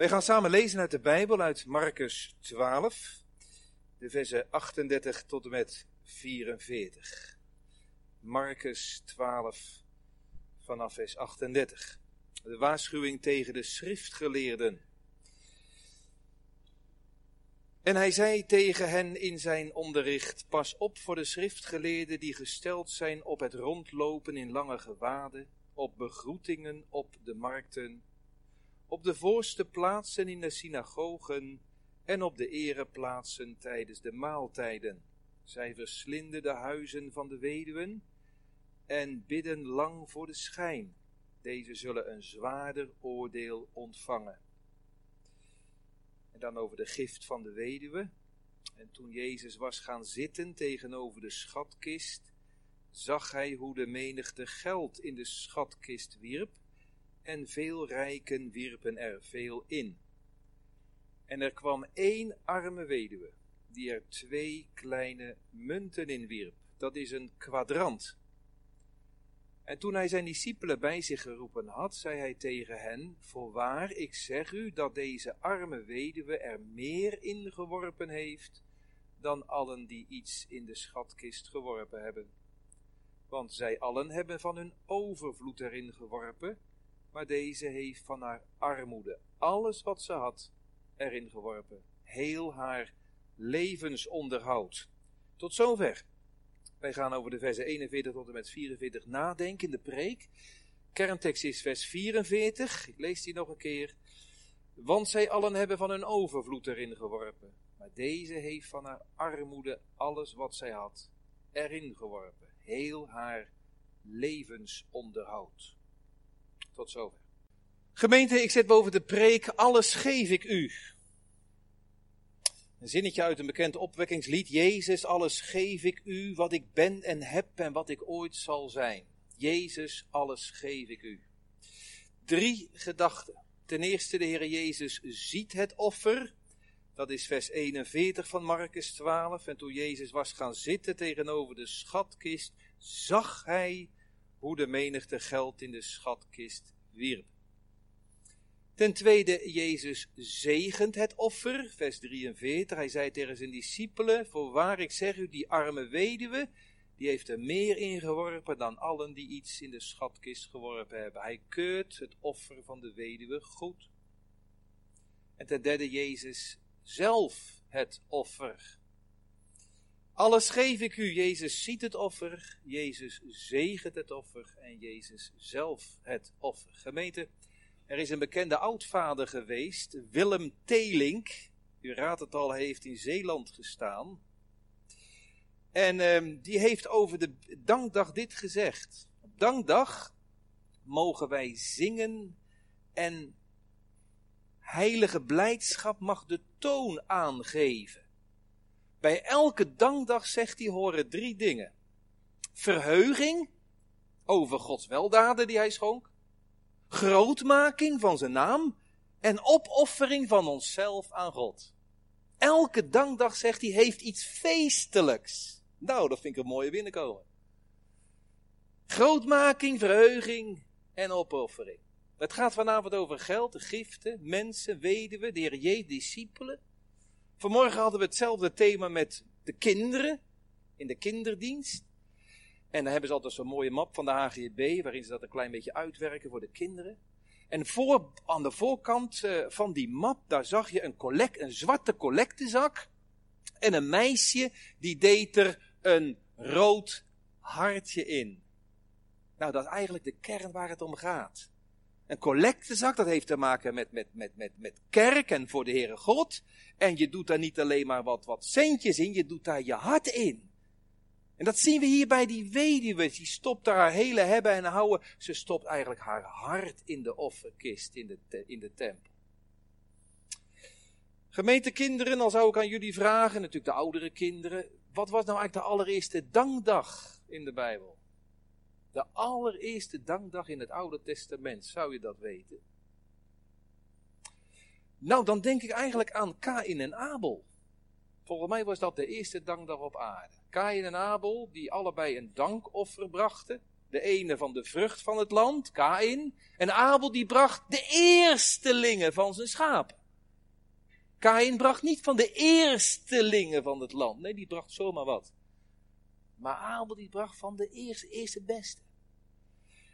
Wij gaan samen lezen uit de Bijbel, uit Marcus 12, de versen 38 tot en met 44. Marcus 12, vanaf vers 38. De waarschuwing tegen de schriftgeleerden. En hij zei tegen hen in zijn onderricht: Pas op voor de schriftgeleerden die gesteld zijn op het rondlopen in lange gewaden, op begroetingen op de markten op de voorste plaatsen in de synagogen en op de ereplaatsen tijdens de maaltijden. Zij verslinden de huizen van de weduwen en bidden lang voor de schijn. Deze zullen een zwaarder oordeel ontvangen. En dan over de gift van de weduwe. En toen Jezus was gaan zitten tegenover de schatkist, zag hij hoe de menigte geld in de schatkist wierp en veel rijken wierpen er veel in. En er kwam één arme weduwe, die er twee kleine munten in wierp. Dat is een kwadrant. En toen hij zijn discipelen bij zich geroepen had, zei hij tegen hen: Voorwaar, ik zeg u dat deze arme weduwe er meer ingeworpen heeft dan allen die iets in de schatkist geworpen hebben. Want zij allen hebben van hun overvloed erin geworpen, maar deze heeft van haar armoede alles wat ze had erin geworpen. Heel haar levensonderhoud. Tot zover. Wij gaan over de versen 41 tot en met 44 nadenken in de preek. Kerntekst is vers 44. Ik lees die nog een keer. Want zij allen hebben van hun overvloed erin geworpen. Maar deze heeft van haar armoede alles wat zij had erin geworpen. Heel haar levensonderhoud. Tot zover. Gemeente, ik zet boven de preek, alles geef ik u. Een zinnetje uit een bekend opwekkingslied. Jezus, alles geef ik u, wat ik ben en heb en wat ik ooit zal zijn. Jezus, alles geef ik u. Drie gedachten. Ten eerste, de Heer Jezus ziet het offer. Dat is vers 41 van Marcus 12. En toen Jezus was gaan zitten tegenover de schatkist, zag hij hoe de menigte geld in de schatkist Ten tweede, Jezus zegent het offer, vers 43. Hij zei tegen zijn discipelen, voorwaar ik zeg u, die arme weduwe, die heeft er meer ingeworpen dan allen die iets in de schatkist geworpen hebben. Hij keurt het offer van de weduwe goed. En ten derde, Jezus zelf het offer. Alles geef ik u. Jezus ziet het offer, Jezus zegent het offer en Jezus zelf het offer. Gemeente, er is een bekende oudvader geweest, Willem Telink. U raadt het al, hij heeft in Zeeland gestaan. En uh, die heeft over de dankdag dit gezegd. Op dankdag mogen wij zingen en heilige blijdschap mag de toon aangeven. Bij elke dankdag, zegt hij, horen drie dingen. Verheuging over Gods weldaden die hij schonk. Grootmaking van zijn naam. En opoffering van onszelf aan God. Elke dankdag, zegt hij, heeft iets feestelijks. Nou, dat vind ik een mooie binnenkomen. Grootmaking, verheuging en opoffering. Het gaat vanavond over geld, giften, mensen, weduwen, de Heer J, discipelen. Vanmorgen hadden we hetzelfde thema met de kinderen in de kinderdienst. En dan hebben ze altijd zo'n mooie map van de HGB, waarin ze dat een klein beetje uitwerken voor de kinderen. En voor, aan de voorkant uh, van die map, daar zag je een, collect, een zwarte collectezak. En een meisje, die deed er een rood hartje in. Nou, dat is eigenlijk de kern waar het om gaat. Een collectezak, dat heeft te maken met, met, met, met, met kerk en voor de Heere God. En je doet daar niet alleen maar wat, wat centjes in, je doet daar je hart in. En dat zien we hier bij die weduwe. Die stopt daar haar hele hebben en houden. Ze stopt eigenlijk haar hart in de offerkist in de, in de tempel. Gemeentekinderen, dan zou ik aan jullie vragen, natuurlijk de oudere kinderen. Wat was nou eigenlijk de allereerste dankdag in de Bijbel? De allereerste dankdag in het Oude Testament, zou je dat weten? Nou, dan denk ik eigenlijk aan Kain en Abel. Volgens mij was dat de eerste dankdag op aarde. Kain en Abel, die allebei een dankoffer brachten. de ene van de vrucht van het land, Kain. En Abel die bracht de eerstelingen van zijn schapen. Kain bracht niet van de eerstelingen van het land. Nee, die bracht zomaar wat. Maar Abel die bracht van de eerste, eerste beste.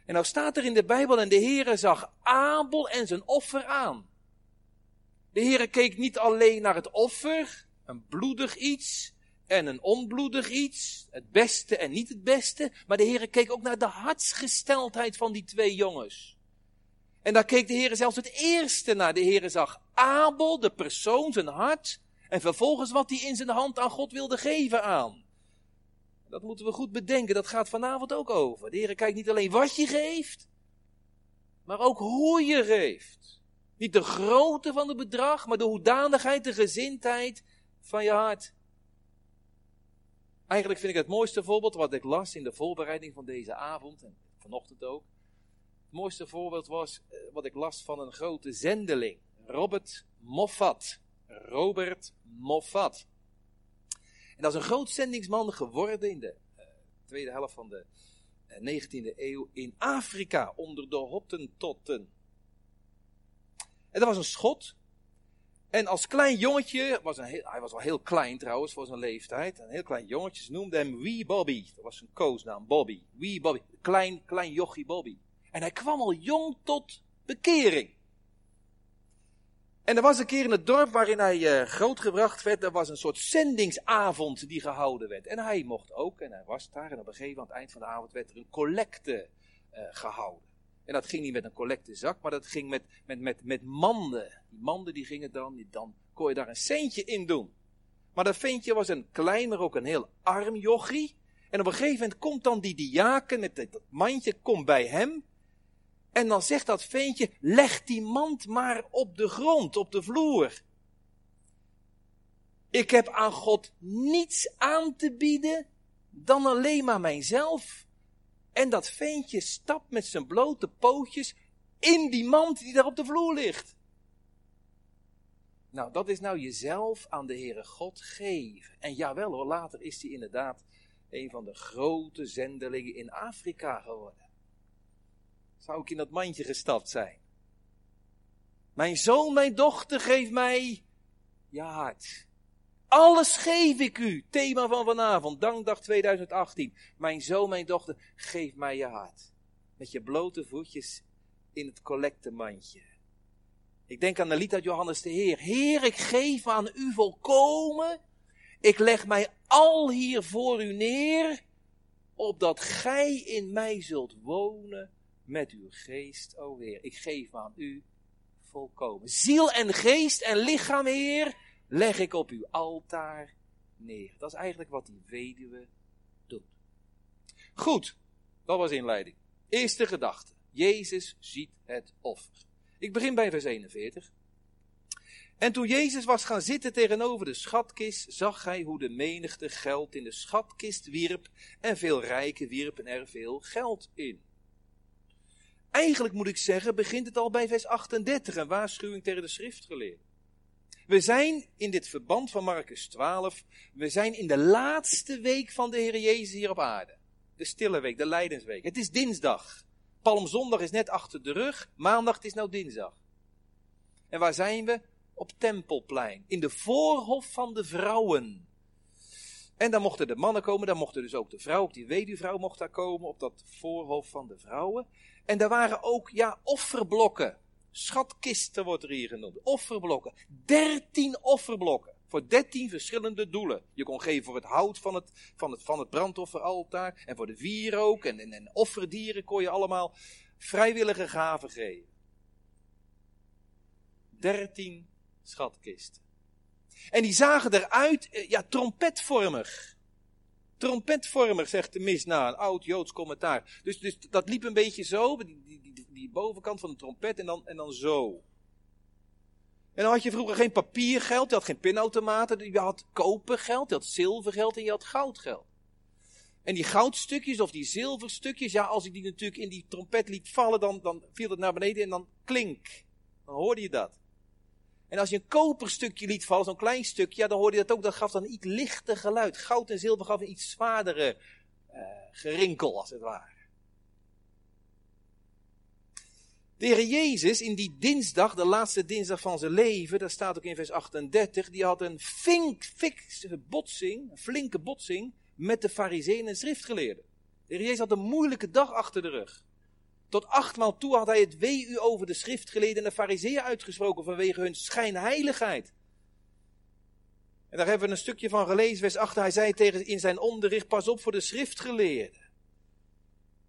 En nou staat er in de Bijbel en de Heere zag Abel en zijn offer aan. De Heere keek niet alleen naar het offer, een bloedig iets en een onbloedig iets, het beste en niet het beste, maar de Heere keek ook naar de hartsgesteldheid van die twee jongens. En daar keek de Heere zelfs het eerste naar. De Heere zag Abel, de persoon, zijn hart, en vervolgens wat hij in zijn hand aan God wilde geven aan. Dat moeten we goed bedenken, dat gaat vanavond ook over. De Heer kijkt niet alleen wat je geeft, maar ook hoe je geeft. Niet de grootte van het bedrag, maar de hoedanigheid, de gezindheid van je hart. Eigenlijk vind ik het mooiste voorbeeld wat ik las in de voorbereiding van deze avond, en vanochtend ook. Het mooiste voorbeeld was eh, wat ik las van een grote zendeling, Robert Moffat. Robert Moffat. En dat is een groot zendingsman geworden in de uh, tweede helft van de uh, 19e eeuw in Afrika, onder de Hottentotten. En dat was een schot. En als klein jongetje, was een heel, hij was al heel klein trouwens voor zijn leeftijd, een heel klein jongetje, ze noemden hem Wee Bobby. Dat was zijn koosnaam, Bobby. Wee Bobby, klein, klein jochie Bobby. En hij kwam al jong tot bekering. En er was een keer in het dorp waarin hij uh, grootgebracht werd, er was een soort zendingsavond die gehouden werd. En hij mocht ook, en hij was daar, en op een gegeven moment, aan het eind van de avond, werd er een collecte uh, gehouden. En dat ging niet met een collectezak, maar dat ging met, met, met, met manden. Die manden die gingen dan, dan kon je daar een centje in doen. Maar dat ventje was een klein, maar ook een heel arm jochie. En op een gegeven moment komt dan die diaken met dat mandje, komt bij hem. En dan zegt dat ventje, leg die mand maar op de grond, op de vloer. Ik heb aan God niets aan te bieden dan alleen maar mijzelf. En dat ventje stapt met zijn blote pootjes in die mand die daar op de vloer ligt. Nou, dat is nou jezelf aan de Heere God geven. En jawel hoor, later is hij inderdaad een van de grote zendelingen in Afrika geworden zou ik in dat mandje gestapt zijn. Mijn zoon, mijn dochter, geef mij je hart. Alles geef ik u. Thema van vanavond, dankdag 2018. Mijn zoon, mijn dochter, geef mij je hart. Met je blote voetjes in het collectemandje. Ik denk aan de lied uit Johannes de Heer. Heer, ik geef aan u volkomen. Ik leg mij al hier voor u neer, opdat gij in mij zult wonen met uw geest, o Heer. Ik geef aan u volkomen. Ziel en geest en lichaam, Heer, leg ik op uw altaar neer. Dat is eigenlijk wat die weduwe doet. Goed, dat was inleiding. Eerste gedachte. Jezus ziet het offer. Ik begin bij vers 41. En toen Jezus was gaan zitten tegenover de schatkist, zag hij hoe de menigte geld in de schatkist wierp en veel rijken wierpen er veel geld in. Eigenlijk moet ik zeggen, begint het al bij vers 38, een waarschuwing tegen de schriftgeleerden. We zijn in dit verband van Marcus 12, we zijn in de laatste week van de Heer Jezus hier op aarde. De stille week, de lijdensweek. Het is dinsdag. Palmzondag is net achter de rug, maandag is nou dinsdag. En waar zijn we? Op Tempelplein, in de voorhof van de vrouwen. En dan mochten de mannen komen, dan mochten dus ook de vrouw, ook die weduwvrouw mocht daar komen, op dat voorhof van de vrouwen. En daar waren ook, ja, offerblokken. Schatkisten wordt er hier genoemd. Offerblokken. Dertien offerblokken. Voor dertien verschillende doelen. Je kon geven voor het hout van het, van het, van het brandofferaltaar. En voor de wierook en, en, en offerdieren kon je allemaal vrijwillige gaven geven. Dertien schatkisten. En die zagen eruit, eh, ja, trompetvormig. Trompetvormig, zegt de mis na, een oud Joods commentaar. Dus, dus dat liep een beetje zo, die, die, die, bovenkant van de trompet en dan, en dan zo. En dan had je vroeger geen papiergeld, je had geen pinautomaten, je had kopergeld, je had zilvergeld en je had goudgeld. En die goudstukjes of die zilverstukjes, ja, als ik die natuurlijk in die trompet liet vallen, dan, dan viel het naar beneden en dan klink. Dan hoorde je dat. En als je een koperstukje liet vallen, zo'n klein stukje, ja, dan hoorde je dat ook. Dat gaf dan een iets lichter geluid. Goud en zilver gaf een iets zwaardere eh, gerinkel, als het ware. De Heer Jezus, in die dinsdag, de laatste dinsdag van zijn leven, dat staat ook in vers 38, die had een fink, fikse botsing, een flinke botsing, met de fariseeën en schriftgeleerden. De Heer Jezus had een moeilijke dag achter de rug. Tot achtmaal toe had hij het wee u over de schriftgeleerden en de fariseeën uitgesproken vanwege hun schijnheiligheid. En daar hebben we een stukje van gelezen, vers 8. Hij zei tegen in zijn onderricht, pas op voor de schriftgeleerden.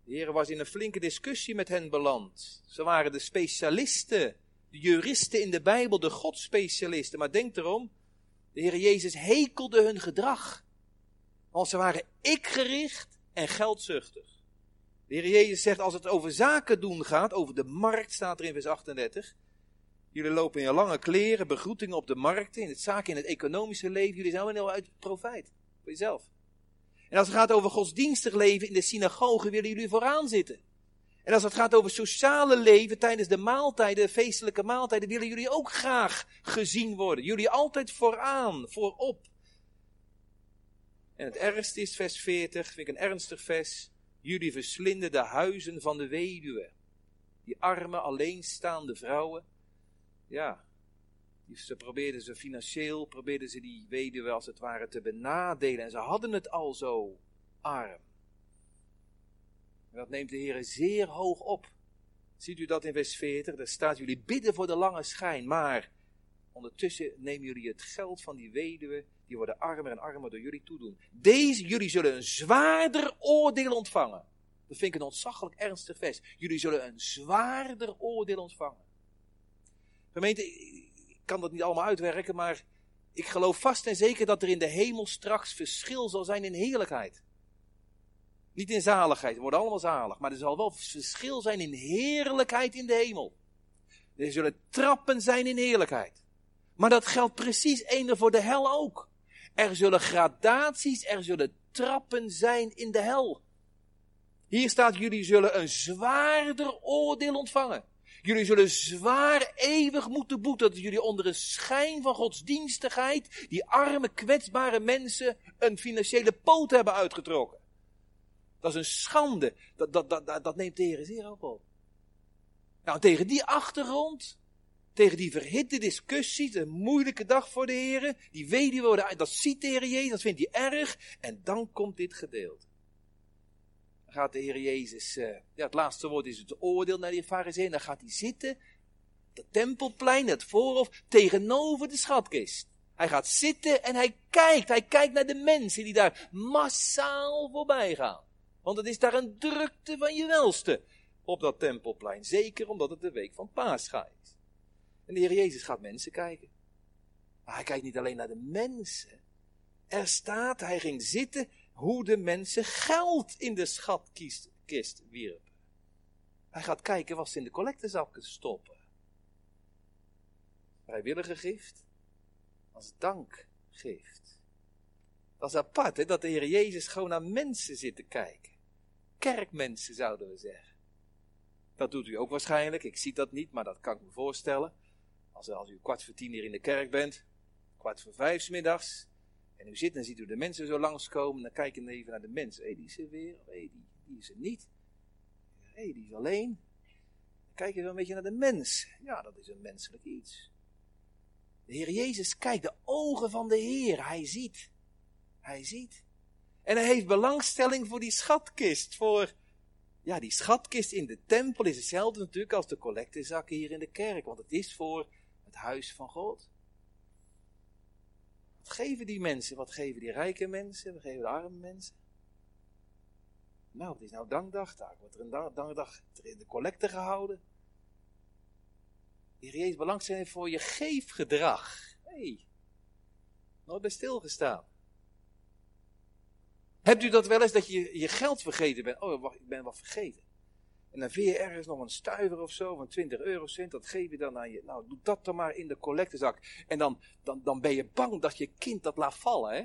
De Heer was in een flinke discussie met hen beland. Ze waren de specialisten, de juristen in de Bijbel, de godspecialisten. Maar denk erom, de Heer Jezus hekelde hun gedrag. Want ze waren ikgericht en geldzuchtig. De Heer Jezus zegt, als het over zaken doen gaat, over de markt staat er in vers 38. Jullie lopen in je lange kleren, begroetingen op de markten, in het zaken, in het economische leven. Jullie zijn wel uit profijt. Voor jezelf. En als het gaat over godsdienstig leven in de synagoge, willen jullie vooraan zitten. En als het gaat over sociale leven tijdens de maaltijden, de feestelijke maaltijden, willen jullie ook graag gezien worden. Jullie altijd vooraan, voorop. En het ergste is vers 40, vind ik een ernstig vers. Jullie verslinden de huizen van de weduwe. Die arme, alleenstaande vrouwen. Ja, ze probeerden ze financieel, probeerden ze die weduwe als het ware te benadelen. En ze hadden het al zo arm. En dat neemt de Heer zeer hoog op. Ziet u dat in vers 40? Daar staat jullie bidden voor de lange schijn, maar ondertussen nemen jullie het geld van die weduwe, die worden armer en armer door jullie toedoen. Deze, jullie zullen een zwaarder oordeel ontvangen. Dat vind ik een ontzaglijk ernstig vers. Jullie zullen een zwaarder oordeel ontvangen. Gemeente, kan dat niet allemaal uitwerken, maar ik geloof vast en zeker dat er in de hemel straks verschil zal zijn in heerlijkheid. Niet in zaligheid, we worden allemaal zalig, maar er zal wel verschil zijn in heerlijkheid in de hemel. Er zullen trappen zijn in heerlijkheid. Maar dat geldt precies eender voor de hel ook. Er zullen gradaties, er zullen trappen zijn in de hel. Hier staat, jullie zullen een zwaarder oordeel ontvangen. Jullie zullen zwaar eeuwig moeten boeten dat jullie onder een schijn van godsdienstigheid die arme, kwetsbare mensen een financiële poot hebben uitgetrokken. Dat is een schande. Dat, dat, dat, dat, neemt de Heer zeer ook op. Nou, tegen die achtergrond, tegen die verhitte discussies, een moeilijke dag voor de Heer, die weduwe dat ziet de Heer Jezus, dat vindt hij erg, en dan komt dit gedeelte gaat de Heer Jezus, uh, ja, het laatste woord is het oordeel naar die fariseeën. Dan gaat hij zitten, het tempelplein, het voorhof, tegenover de schatkist. Hij gaat zitten en hij kijkt. Hij kijkt naar de mensen die daar massaal voorbij gaan. Want het is daar een drukte van je welste op dat tempelplein. Zeker omdat het de week van Pascha is. En de Heer Jezus gaat mensen kijken. Maar hij kijkt niet alleen naar de mensen. Er staat, hij ging zitten hoe de mensen geld in de schatkist wierpen. Hij gaat kijken wat ze in de collectezakken stoppen. Vrijwillige gift als dankgift. Dat is apart, hè, dat de Heer Jezus gewoon naar mensen zit te kijken. Kerkmensen zouden we zeggen. Dat doet u ook waarschijnlijk. Ik zie dat niet, maar dat kan ik me voorstellen. Als, als u kwart voor tien hier in de kerk bent, kwart voor vijf middags, en u zit en ziet u de mensen zo langskomen. Dan kijk je even naar de mensen. Hé, die is er weer. Hé, die, die is er niet. Hé, die is alleen. Dan kijk je wel een beetje naar de mens. Ja, dat is een menselijk iets. De Heer Jezus kijkt de ogen van de Heer. Hij ziet. Hij ziet. En hij heeft belangstelling voor die schatkist. Voor, ja, die schatkist in de tempel is hetzelfde natuurlijk als de collectezakken hier in de kerk. Want het is voor het huis van God. Wat geven die mensen? Wat geven die rijke mensen? Wat geven de arme mensen? Nou, het is nou dankdag. Daar wordt er een dankdag in de collecte gehouden. Die Jezus belangstelling voor je geefgedrag. Hé, nooit bij stilgestaan. Hebt u dat wel eens dat je je geld vergeten bent? Oh, wacht, ik ben wat vergeten. En dan vind je ergens nog een stuiver of zo, van 20 eurocent, dat geef je dan aan je. Nou, doe dat dan maar in de collectezak. En dan, dan, dan ben je bang dat je kind dat laat vallen, hè?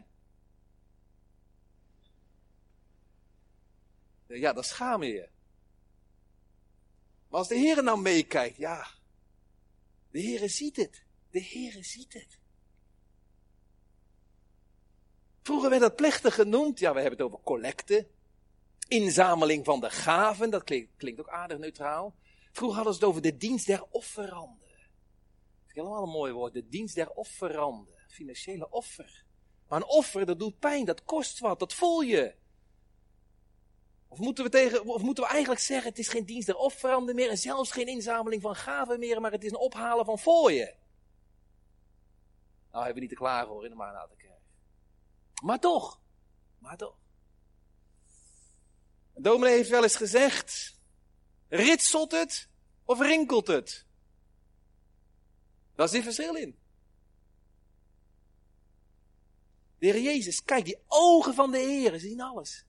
Ja, dan schaam je je. Maar als de Heer nou meekijkt, ja. De Heer ziet het. De Heer ziet het. Vroeger werd dat plechtig genoemd. Ja, we hebben het over collecten inzameling van de gaven, dat klinkt, ook aardig neutraal. Vroeger hadden ze het over de dienst der offeranden. Dat is helemaal een mooi woord, de dienst der offeranden. Financiële offer. Maar een offer, dat doet pijn, dat kost wat, dat voel je. Of moeten, we tegen, of moeten we eigenlijk zeggen, het is geen dienst der offeranden meer en zelfs geen inzameling van gaven meer, maar het is een ophalen van fooien. Nou, hebben we niet te klagen hoor in de maanatenkerk. Maar toch, maar toch. De heeft wel eens gezegd, ritselt het of rinkelt het? Dat is die verschil in. De Heer Jezus, kijk, die ogen van de Heer zien alles.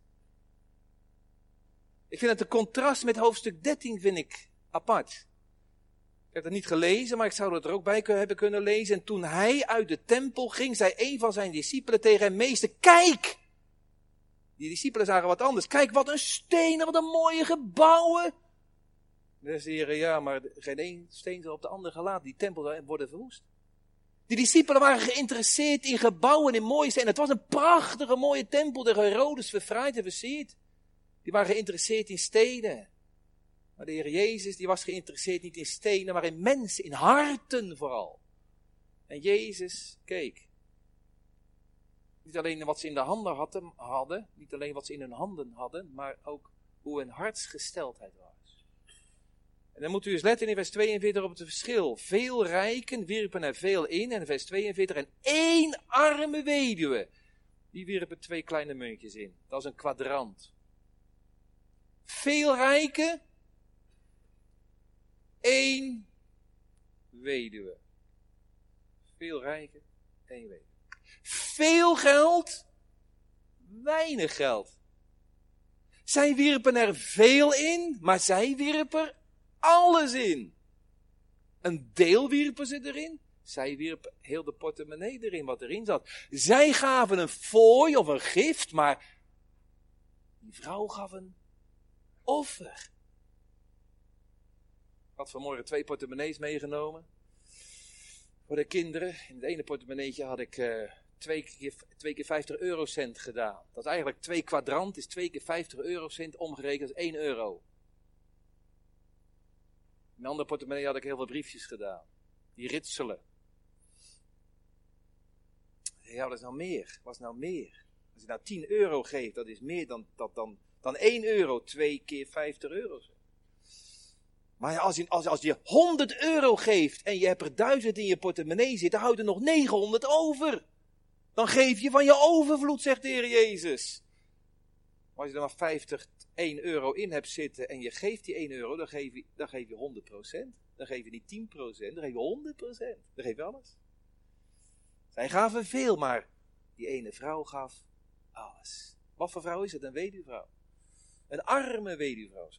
Ik vind het een contrast met hoofdstuk 13, vind ik apart. Ik heb het niet gelezen, maar ik zou het er ook bij hebben kunnen lezen. En toen hij uit de tempel ging, zei een van zijn discipelen tegen hem, meester, kijk! Die discipelen zagen wat anders. Kijk, wat een stenen, wat een mooie gebouwen. Dan zei ja, maar geen één steen zal op de andere gelaten. Die tempel worden verwoest. Die discipelen waren geïnteresseerd in gebouwen, in mooie stenen. Het was een prachtige, mooie tempel, de Herodes verfraaid en versierd. Die waren geïnteresseerd in steden. Maar de Heer Jezus, die was geïnteresseerd niet in stenen, maar in mensen, in harten vooral. En Jezus keek. Niet alleen wat ze in de handen hadden, hadden, niet alleen wat ze in hun handen hadden, maar ook hoe hun hartsgesteldheid was. En dan moet u eens letten in vers 42 op het verschil. Veel rijken wierpen er veel in, en vers 42, en één arme weduwe, die wierpen twee kleine muntjes in. Dat is een kwadrant. Veel rijken, één weduwe. Veel rijken, één weduwe. Veel geld, weinig geld. Zij wierpen er veel in, maar zij wierpen er alles in. Een deel wierpen ze erin, zij wierpen heel de portemonnee erin wat erin zat. Zij gaven een fooi of een gift, maar die vrouw gaf een offer. Ik had vanmorgen twee portemonnees meegenomen. Voor de kinderen. In het ene portemonneetje had ik uh, twee, keer, twee keer 50 eurocent gedaan. Dat is eigenlijk twee kwadrant, is twee keer 50 eurocent omgerekend, is 1 euro. In een andere portemonnee had ik heel veel briefjes gedaan. Die ritselen. Ja, wat is nou meer? Wat is nou meer? Als je nou 10 euro geeft, dat is meer dan, dat, dan dan 1 euro, 2 keer 50 euro. Maar als je, als, als je 100 euro geeft en je hebt er 1000 in je portemonnee zitten, houdt er nog 900 over. Dan geef je van je overvloed, zegt de Heer Jezus. Maar als je er maar 50, 1 euro in hebt zitten en je geeft die 1 euro, dan geef je, dan geef je 100%. Dan geef je niet 10%, dan geef je 100%. Dan geef je alles. Zij gaven veel, maar die ene vrouw gaf alles. Wat voor vrouw is het? Een weduwvrouw. Een arme weduwvrouw.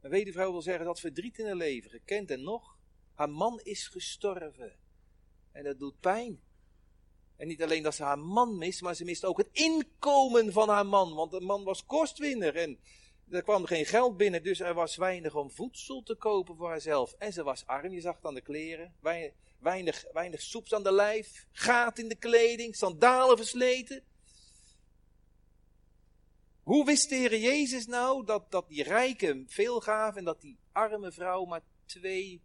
Een weduwvrouw wil zeggen dat verdriet in haar leven, gekend en nog. Haar man is gestorven. En dat doet pijn. En niet alleen dat ze haar man mist, maar ze mist ook het inkomen van haar man. Want de man was kostwinner en er kwam geen geld binnen, dus er was weinig om voedsel te kopen voor haarzelf. En ze was arm, je zag het aan de kleren. Weinig, weinig soeps aan de lijf, gaat in de kleding, sandalen versleten. Hoe wist de Heer Jezus nou dat, dat die rijken veel gaven en dat die arme vrouw maar twee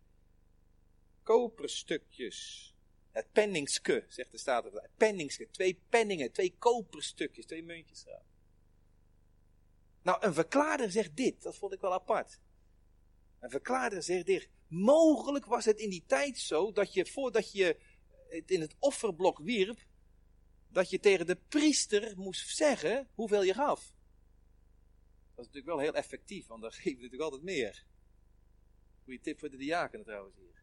koperstukjes. Het penningske, zegt de staat het penningske, twee penningen, twee koperstukjes, twee muntjes. Nou, een verklaarder zegt dit, dat vond ik wel apart. Een verklaarder zegt dit. Mogelijk was het in die tijd zo dat je voordat je het in het offerblok wierp, dat je tegen de priester moest zeggen hoeveel je gaf. Dat is natuurlijk wel heel effectief, want dan geef je natuurlijk altijd meer. Goeie tip voor de diaken trouwens hier.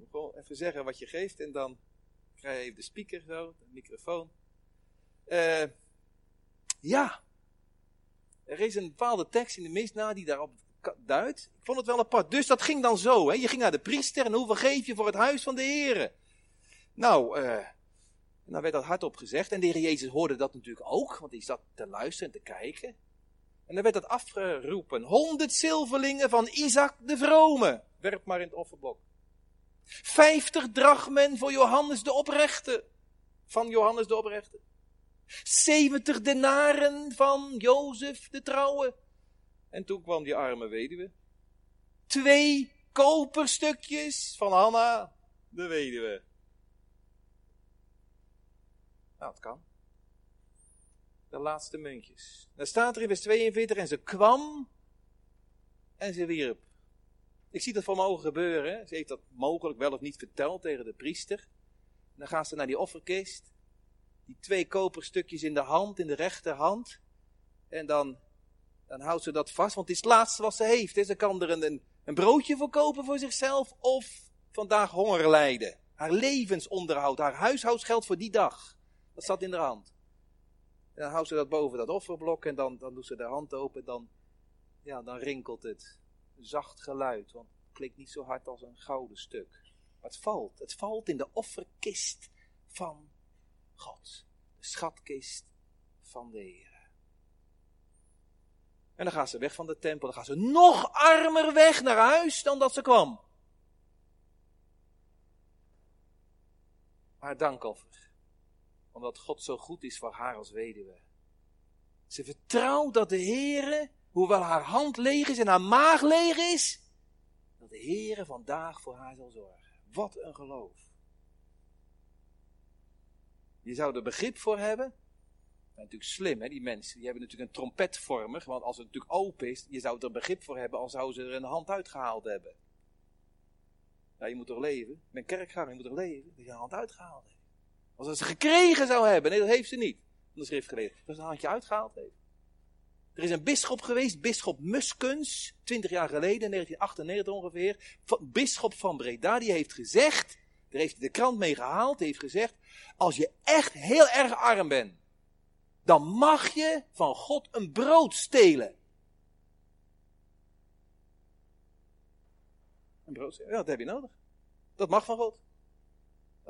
Moet gewoon even zeggen wat je geeft en dan krijg je even de speaker zo, de microfoon. Uh, ja, er is een bepaalde tekst in de misna die daarop duidt. Ik vond het wel apart. Dus dat ging dan zo. Hè? Je ging naar de priester en hoeveel geef je voor het huis van de heren? Nou, uh, dan werd dat hardop gezegd. En de heer Jezus hoorde dat natuurlijk ook, want hij zat te luisteren en te kijken. En dan werd dat afgeroepen. Honderd zilverlingen van Isaac de Vrome. Werp maar in het offerblok. Vijftig drachmen voor Johannes de Oprechte. Van Johannes de Oprechte. Zeventig denaren van Jozef de Trouwe. En toen kwam die arme weduwe. twee koperstukjes van Hanna, de weduwe. Nou, het kan. De laatste muntjes. Dan staat er in vers 42 en ze kwam en ze wierp. Ik zie dat voor mijn ogen gebeuren. Ze heeft dat mogelijk wel of niet verteld tegen de priester. dan gaan ze naar die offerkist. Die twee koperstukjes in de hand, in de rechterhand. En dan, dan houdt ze dat vast, want het is het laatste wat ze heeft. Ze kan er een, broodje voor kopen voor zichzelf of vandaag honger lijden. Haar levensonderhoud, haar huishoudsgeld voor die dag. Dat zat in haar hand. En dan houdt ze dat boven dat offerblok en dan, dan doet ze de hand open. Dan, ja, dan rinkelt het. Zacht geluid, want het klinkt niet zo hard als een gouden stuk. Maar het valt. Het valt in de offerkist van God. De schatkist van de Heer. En dan gaan ze weg van de tempel. Dan gaan ze nog armer weg naar huis dan dat ze kwam. Haar dankoffer. Omdat God zo goed is voor haar als weduwe. Ze vertrouwt dat de Heere, hoewel haar hand leeg is en haar maag leeg is, dat de Heere vandaag voor haar zal zorgen. Wat een geloof. Je zou er begrip voor hebben natuurlijk slim, hè, die mensen. Die hebben natuurlijk een trompetvormig, want als het natuurlijk open is, je zou er begrip voor hebben, als zouden ze er een hand uitgehaald hebben. Ja, je moet toch leven? Ik ben kerkganger, je moet toch leven? Dat je een hand uitgehaald heeft. Als ze gekregen zou hebben, nee, dat heeft ze niet. Van de schrift gelezen. Dat ze een handje uitgehaald heeft. Er is een bisschop geweest, bisschop Muskens, 20 jaar geleden, 1998 ongeveer. Bisschop van Breda, die heeft gezegd, daar heeft de krant mee gehaald, heeft gezegd, als je echt heel erg arm bent, dan mag je van God een brood stelen. Een brood stelen, ja, dat heb je nodig. Dat mag van God.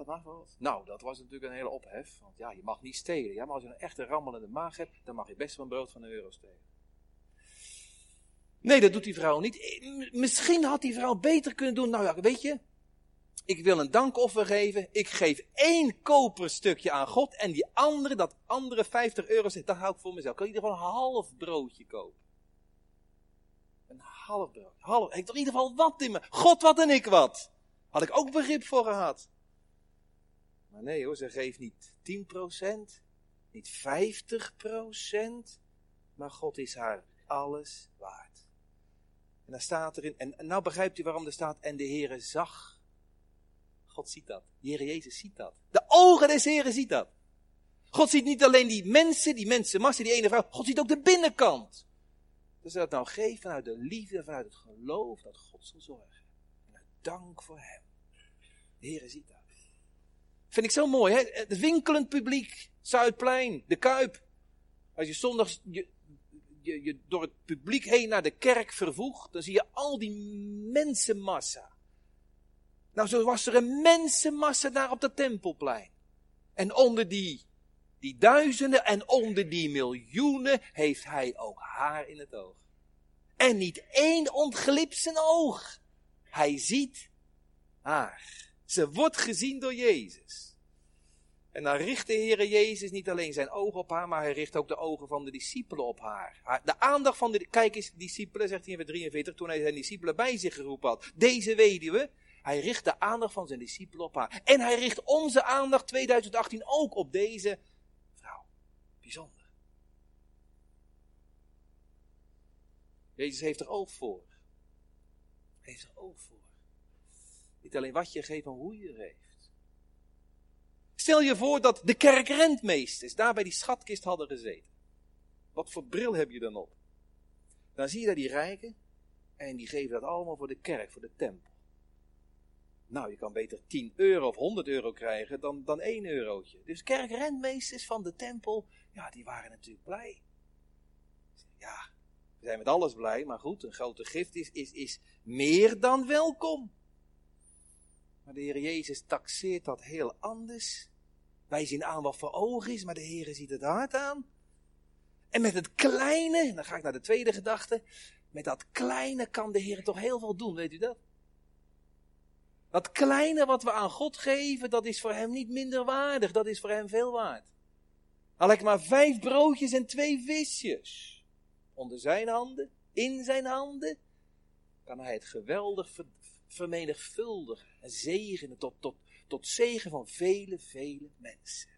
Dat. Nou, dat was natuurlijk een hele ophef. Want ja, je mag niet stelen. Ja, maar als je een echte rammelende maag hebt, dan mag je best wel een brood van een euro stelen. Nee, dat doet die vrouw niet. Misschien had die vrouw beter kunnen doen. Nou ja, weet je, ik wil een dankoffer geven. Ik geef één koperstukje aan God. En die andere, dat andere 50 euro, dat hou ik voor mezelf. Kan ik in ieder geval een half broodje kopen? Een half brood. Half, ik toch in ieder geval wat in me. God wat en ik wat. Had ik ook begrip voor gehad. Nee hoor, ze geeft niet 10%, niet 50%, maar God is haar alles waard. En daar staat erin, en nou begrijpt u waarom er staat, en de Heere zag God ziet dat. De Heer Jezus ziet dat. De ogen des Heren ziet dat. God ziet niet alleen die mensen, die mensenmassa, die ene vrouw. God ziet ook de binnenkant. Dus dat nou geeft vanuit de liefde, vanuit het geloof dat God zal zorgen. En uit dank voor hem. De Heer ziet dat. Vind ik zo mooi, hè? Het winkelend publiek, Zuidplein, de Kuip. Als je zondags je, je, door het publiek heen naar de kerk vervoegt, dan zie je al die mensenmassa. Nou, zo was er een mensenmassa daar op dat tempelplein. En onder die, die duizenden en onder die miljoenen heeft hij ook haar in het oog. En niet één ontglipt zijn oog. Hij ziet haar. Ze wordt gezien door Jezus. En dan richt de Heere Jezus niet alleen zijn ogen op haar, maar hij richt ook de ogen van de discipelen op haar. De aandacht van de, kijk eens, discipelen, zegt hij in vers 43, toen hij zijn discipelen bij zich geroepen had. Deze weduwe, hij richt de aandacht van zijn discipelen op haar. En hij richt onze aandacht 2018 ook op deze vrouw. Bijzonder. Jezus heeft er oog voor. Hij heeft er oog voor. Niet alleen wat je geeft, maar hoe je geeft. Stel je voor dat de kerkrentmeesters daar bij die schatkist hadden gezeten. Wat voor bril heb je dan op? Dan zie je daar die rijken en die geven dat allemaal voor de kerk, voor de tempel. Nou, je kan beter 10 euro of 100 euro krijgen dan, dan 1 eurotje. Dus kerkrentmeesters van de tempel, ja, die waren natuurlijk blij. Ja, we zijn met alles blij, maar goed, een grote gift is, is, is meer dan welkom. Maar de Heer Jezus taxeert dat heel anders. Wij zien aan wat voor ogen is, maar de Heer ziet het hart aan. En met het kleine, dan ga ik naar de tweede gedachte. Met dat kleine kan de Heer toch heel veel doen, weet u dat? Dat kleine wat we aan God geven, dat is voor hem niet minder waardig. Dat is voor hem veel waard. Al ik maar vijf broodjes en twee visjes. Onder zijn handen, in zijn handen. kan hij het geweldig vermenigvuldigen en zegenen tot, tot, tot zegen van vele, vele mensen.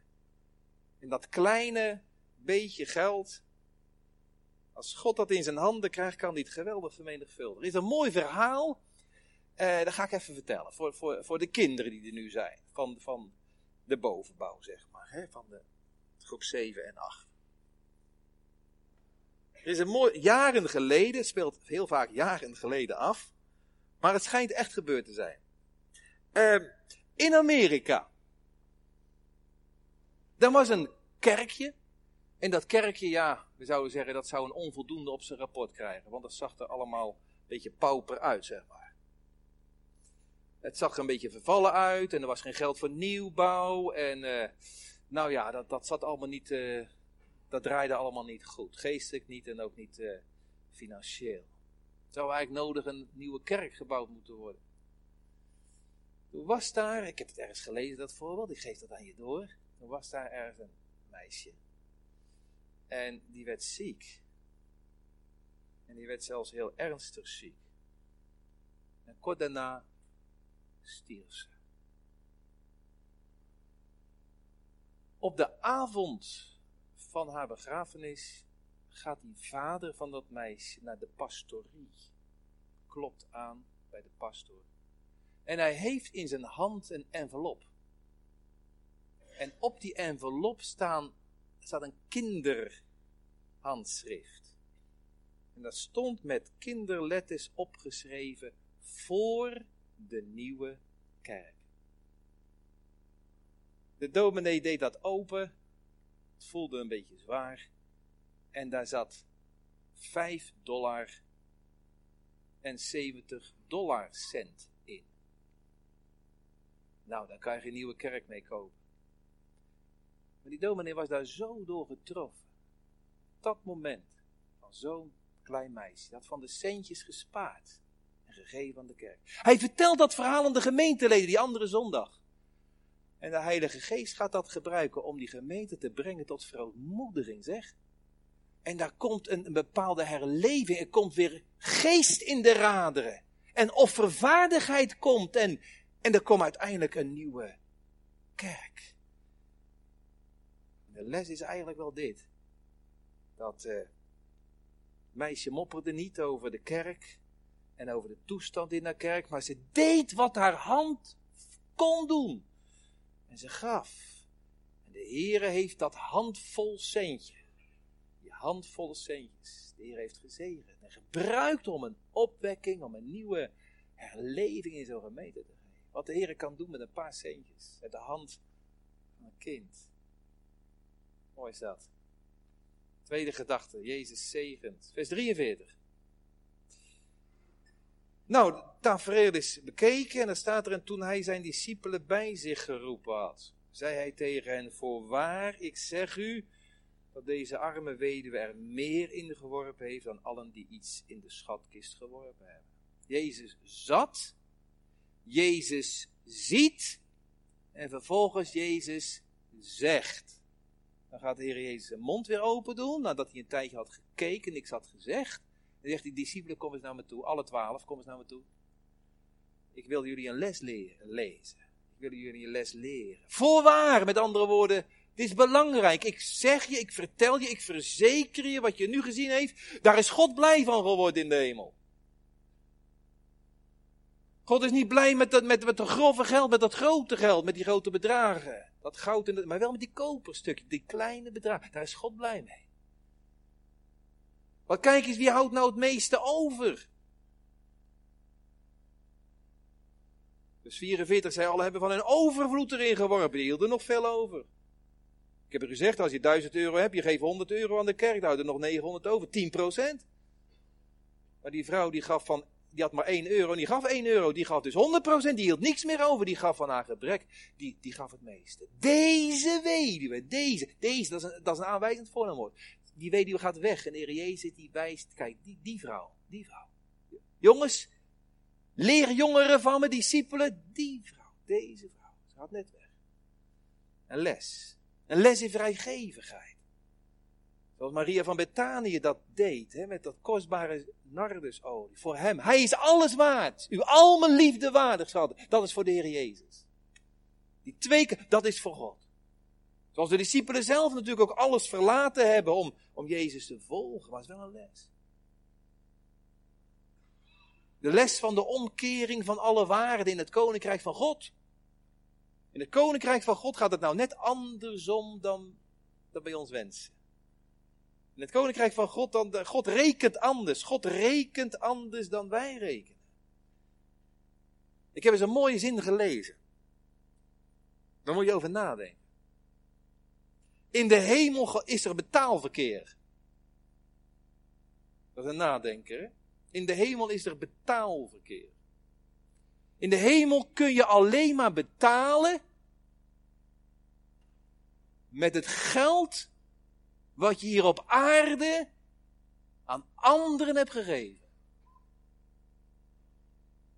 En dat kleine beetje geld, als God dat in zijn handen krijgt, kan het geweldig vermenigvuldigen. Het is een mooi verhaal, eh, dat ga ik even vertellen, voor, voor, voor de kinderen die er nu zijn, van, van de bovenbouw, zeg maar, hè, van de groep 7 en 8. Er is een mooi, jaren geleden, speelt heel vaak jaren geleden af, maar het schijnt echt gebeurd te zijn. Uh, in Amerika. Er was een kerkje. En dat kerkje, ja, we zouden zeggen dat zou een onvoldoende op zijn rapport krijgen. Want dat zag er allemaal een beetje pauper uit, zeg maar. Het zag er een beetje vervallen uit en er was geen geld voor nieuwbouw. En uh, nou ja, dat, dat zat allemaal niet, uh, dat draaide allemaal niet goed. Geestelijk niet en ook niet uh, financieel. Zou eigenlijk nodig een nieuwe kerk gebouwd moeten worden. Toen was daar, ik heb het ergens gelezen dat voorbeeld, ik geef dat aan je door. Toen was daar ergens een meisje. En die werd ziek. En die werd zelfs heel ernstig ziek. En kort daarna stierf ze. Op de avond van haar begrafenis gaat die vader van dat meisje naar de pastorie. Klopt aan bij de pastor. En hij heeft in zijn hand een envelop. En op die envelop staan, staat een kinderhandschrift. En dat stond met kinderletters opgeschreven voor de nieuwe kerk. De dominee deed dat open. Het voelde een beetje zwaar. En daar zat 5 dollar en 70 dollar cent in. Nou, dan kan je een nieuwe kerk mee kopen. Maar die dominee was daar zo door getroffen. Dat moment van zo'n klein meisje. Dat van de centjes gespaard en gegeven aan de kerk. Hij vertelt dat verhaal aan de gemeenteleden die andere zondag. En de Heilige Geest gaat dat gebruiken om die gemeente te brengen tot verootmoediging, zeg. En daar komt een, bepaalde herleving. Er komt weer geest in de raderen. En offervaardigheid komt. En, en er komt uiteindelijk een nieuwe kerk. De les is eigenlijk wel dit. Dat uh, meisje mopperde niet over de kerk en over de toestand in de kerk, maar ze deed wat haar hand kon doen. En ze gaf. En de Heere heeft dat handvol centje handvolle centjes. De Heer heeft gezegend en gebruikt om een opwekking, om een nieuwe herleving in zo'n gemeente te geven. Wat de Heer kan doen met een paar centjes, met de hand van een kind. Mooi is dat. Tweede gedachte, Jezus zegent. Vers 43. Nou, het tafereel is bekeken en dan staat er, en toen hij zijn discipelen bij zich geroepen had, zei hij tegen hen, voorwaar, ik zeg u, dat deze arme weduwe er meer in geworpen heeft dan allen die iets in de schatkist geworpen hebben. Jezus zat, Jezus ziet en vervolgens Jezus zegt. Dan gaat de Heer Jezus zijn mond weer open doen, nadat hij een tijdje had gekeken, niks had gezegd. Dan zegt die discipelen, kom eens naar me toe, alle twaalf, kom eens naar me toe. Ik wil jullie een les leren, lezen. Ik wil jullie een les leren. Voorwaar, met andere woorden, dit is belangrijk. Ik zeg je, ik vertel je, ik verzeker je wat je nu gezien heeft. Daar is God blij van geworden in de hemel. God is niet blij met dat, met, met dat grove geld, met dat grote geld, met die grote bedragen. Dat goud, en maar wel met die koperstukjes, die kleine bedragen. Daar is God blij mee. Maar kijk eens, wie houdt nou het meeste over? Dus 44 zei alle hebben van een overvloed erin geworpen. Die hielden nog veel over. Ik heb er gezegd, als je 1000 euro hebt, je geeft 100 euro aan de kerk, dan er nog 900 over, 10% Maar die vrouw die gaf van, die had maar 1 euro die gaf 1 euro, die gaf dus 100% die hield niks meer over, die gaf van haar gebrek, die, die gaf het meeste. Deze weduwe, deze, deze, dat is een, dat is een aanwijzend voornaamwoord. Die weduwe gaat weg en de Heer Jezus die wijst, kijk, die, die vrouw, die vrouw. Jongens, leer jongeren van me, discipelen, die vrouw, deze vrouw, ze gaat net weg. Een les. Een les in vrijgevigheid. Zoals Maria van Betanië dat deed, hè, met dat kostbare nardusolie. Voor hem. Hij is alles waard. U al mijn liefde waardig, schat. Dat is voor de Heer Jezus. Die twee keer, dat is voor God. Zoals de discipelen zelf natuurlijk ook alles verlaten hebben om, om Jezus te volgen. Is wel een les. De les van de omkering van alle waarden in het koninkrijk van God. In het koninkrijk van God gaat het nou net andersom dan, dan bij ons wensen. In het koninkrijk van God, dan, God rekent anders. God rekent anders dan wij rekenen. Ik heb eens een mooie zin gelezen. Daar moet je over nadenken. In de hemel is er betaalverkeer. Dat is een nadenker. Hè? In de hemel is er betaalverkeer. In de hemel kun je alleen maar betalen met het geld wat je hier op aarde aan anderen hebt gegeven.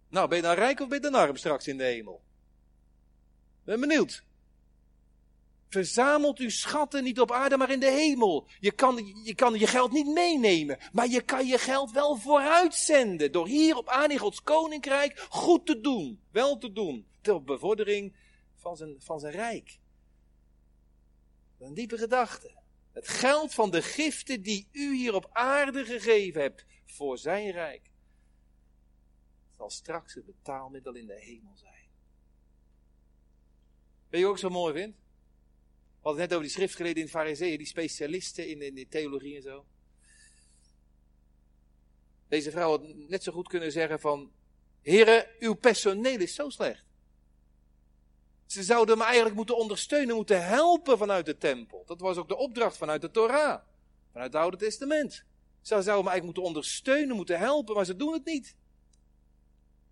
Nou, ben je dan rijk of ben je dan arm straks in de hemel? Ben benieuwd. Verzamelt uw schatten niet op aarde, maar in de hemel. Je kan, je kan je geld niet meenemen, maar je kan je geld wel vooruitzenden. Door hier op aarde in Gods koninkrijk goed te doen, wel te doen. Ter bevordering van zijn, van zijn rijk. Een diepe gedachte. Het geld van de giften die u hier op aarde gegeven hebt voor zijn rijk. Zal straks het betaalmiddel in de hemel zijn. Weet je ook zo mooi vindt? Hadden het net over die schriftgeleerden in Fariseeën, die specialisten in, in de theologie en zo. Deze vrouw had net zo goed kunnen zeggen van, heren, uw personeel is zo slecht. Ze zouden me eigenlijk moeten ondersteunen, moeten helpen vanuit de tempel. Dat was ook de opdracht vanuit de Torah, vanuit het Oude Testament. Ze zouden me eigenlijk moeten ondersteunen, moeten helpen, maar ze doen het niet.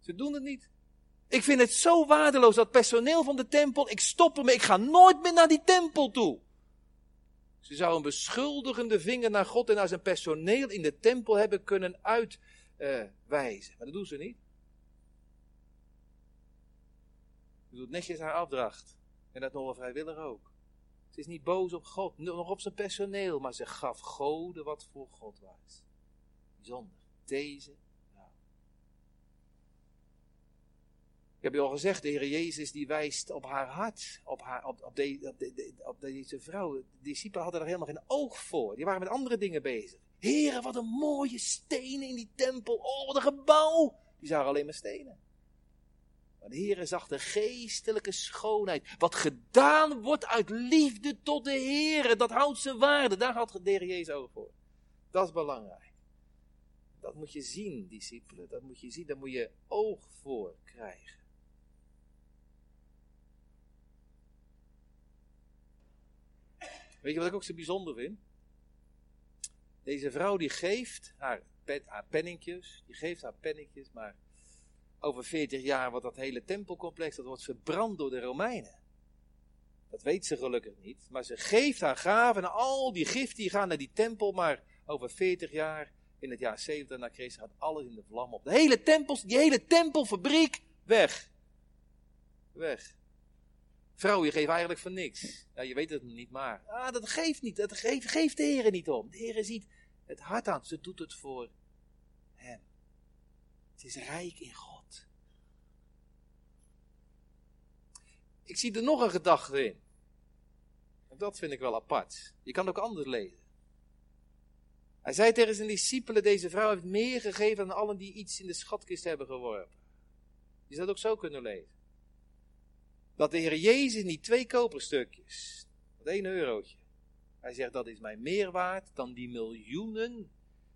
Ze doen het niet. Ik vind het zo waardeloos, dat personeel van de tempel. Ik stop ermee, ik ga nooit meer naar die tempel toe. Ze zou een beschuldigende vinger naar God en naar zijn personeel in de tempel hebben kunnen uitwijzen. maar dat doen ze niet. Ze doet netjes haar afdracht. En dat nog wel vrijwillig ook. Ze is niet boos op God, nog op zijn personeel, maar ze gaf goden wat voor God was. Bijzonder. Deze Ik heb je al gezegd, de Heer Jezus die wijst op haar hart, op, haar, op, op, op deze vrouw. De discipelen hadden er helemaal geen oog voor. Die waren met andere dingen bezig. Heren, wat een mooie stenen in die tempel. Oh, wat een gebouw. Die zagen alleen maar stenen. Maar de Heer zag de geestelijke schoonheid. Wat gedaan wordt uit liefde tot de Heer. Dat houdt zijn waarde. Daar had de Heer Jezus oog voor. Dat is belangrijk. Dat moet je zien, discipelen. Dat moet je zien. Daar moet je oog voor krijgen. Weet je wat ik ook zo bijzonder vind? Deze vrouw die geeft haar, pen, haar penningjes, die geeft haar penningjes, maar over 40 jaar wordt dat hele tempelcomplex, dat wordt verbrand door de Romeinen. Dat weet ze gelukkig niet, maar ze geeft haar gaven en al die giften die gaan naar die tempel, maar over 40 jaar, in het jaar 70 na Christus, gaat alles in de vlam op. De hele tempel, die hele tempelfabriek, weg. Weg. Vrouw, je geeft eigenlijk voor niks. Je weet het niet, maar. Ah, dat geeft niet. Dat geeft, geeft de Heer niet om. De Heer ziet het hart aan. Ze doet het voor Hem. Het is rijk in God. Ik zie er nog een gedachte in. En dat vind ik wel apart. Je kan ook anders lezen. Hij zei tegen zijn discipelen: Deze vrouw heeft meer gegeven dan allen die iets in de schatkist hebben geworpen. Je zou het ook zo kunnen lezen dat de Heer Jezus niet twee koperstukjes, dat één eurotje. Hij zegt dat is mij meer waard dan die miljoenen,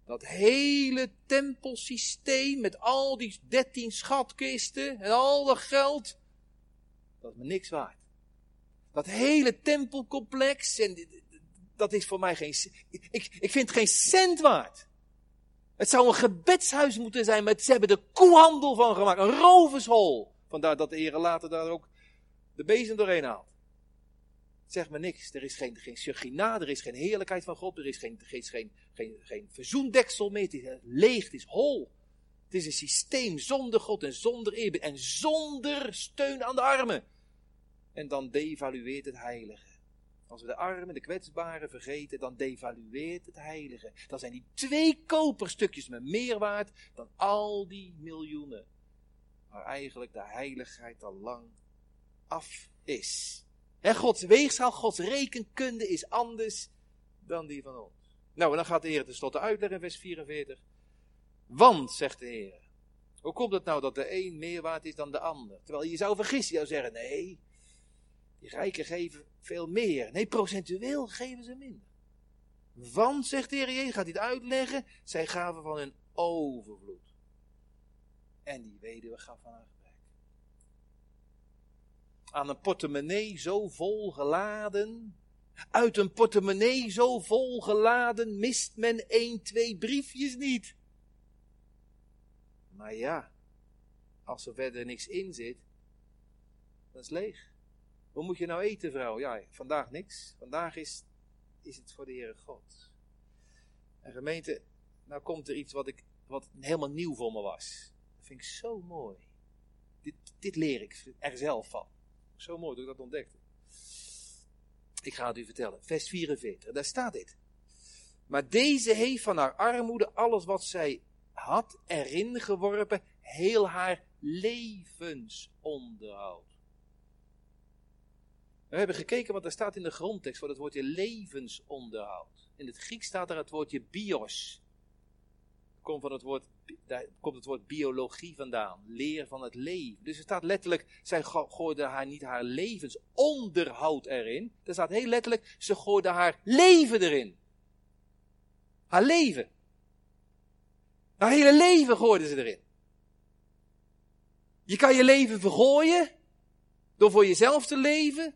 dat hele tempelsysteem met al die dertien schatkisten en al dat geld. Dat is me niks waard. Dat hele tempelcomplex, en dat is voor mij geen, ik, ik vind geen cent waard. Het zou een gebedshuis moeten zijn, maar ze hebben er koehandel van gemaakt, een rovershol. Vandaar dat de Heer later daar ook de bezem doorheen haalt. Zeg maar niks. Er is geen, geen er is geen heerlijkheid van God, er is geen, geen, geen, geen, geen verzoendeksel meer. Het is leeg, het is hol. Het is een systeem zonder God en zonder eerbied en zonder steun aan de armen. En dan devalueert het heilige. Als we de armen, de kwetsbaren vergeten, dan devalueert het heilige. Dan zijn die twee koperstukjes met meer waard dan al die miljoenen. Waar eigenlijk de heiligheid al lang af is. Gods weegschaal, Gods rekenkunde is anders dan die van ons. Nou, en dan gaat de Heer tenslotte uitleggen in vers 44. Want, zegt de Heer, hoe komt het nou dat de een meer waard is dan de ander? Terwijl je zou vergissen, je zou zeggen, nee, die rijken geven veel meer. Nee, procentueel geven ze minder. Want, zegt de Heer Jezus, gaat het uitleggen, zij gaven van hun overvloed. En die weduwe gaf van haar. Aan een portemonnee zo vol geladen, uit een portemonnee zo vol geladen, mist men één, twee briefjes niet. Maar ja, als er verder niks in zit, dan is leeg. Hoe moet je nou eten, vrouw? Ja, vandaag niks. Vandaag is, is het voor de Heere God. En gemeente, nou komt er iets wat, ik, wat helemaal nieuw voor me was. Dat vind ik zo mooi. Dit, dit leer ik er zelf van. Zo mooi dat ik dat ontdekte. Ik ga het u vertellen. Vers 44, daar staat dit. Maar deze heeft van haar armoede alles wat zij had erin geworpen, heel haar levensonderhoud. We hebben gekeken wat er staat in de grondtekst voor het woordje levensonderhoud. In het Grieks staat er het woordje bios. Komt van het woord, daar komt het woord biologie vandaan. Leer van het leven. Dus er staat letterlijk, zij gooide haar niet haar levensonderhoud erin. Er staat heel letterlijk, ze gooide haar leven erin. Haar leven. Haar hele leven gooiden ze erin. Je kan je leven vergooien door voor jezelf te leven,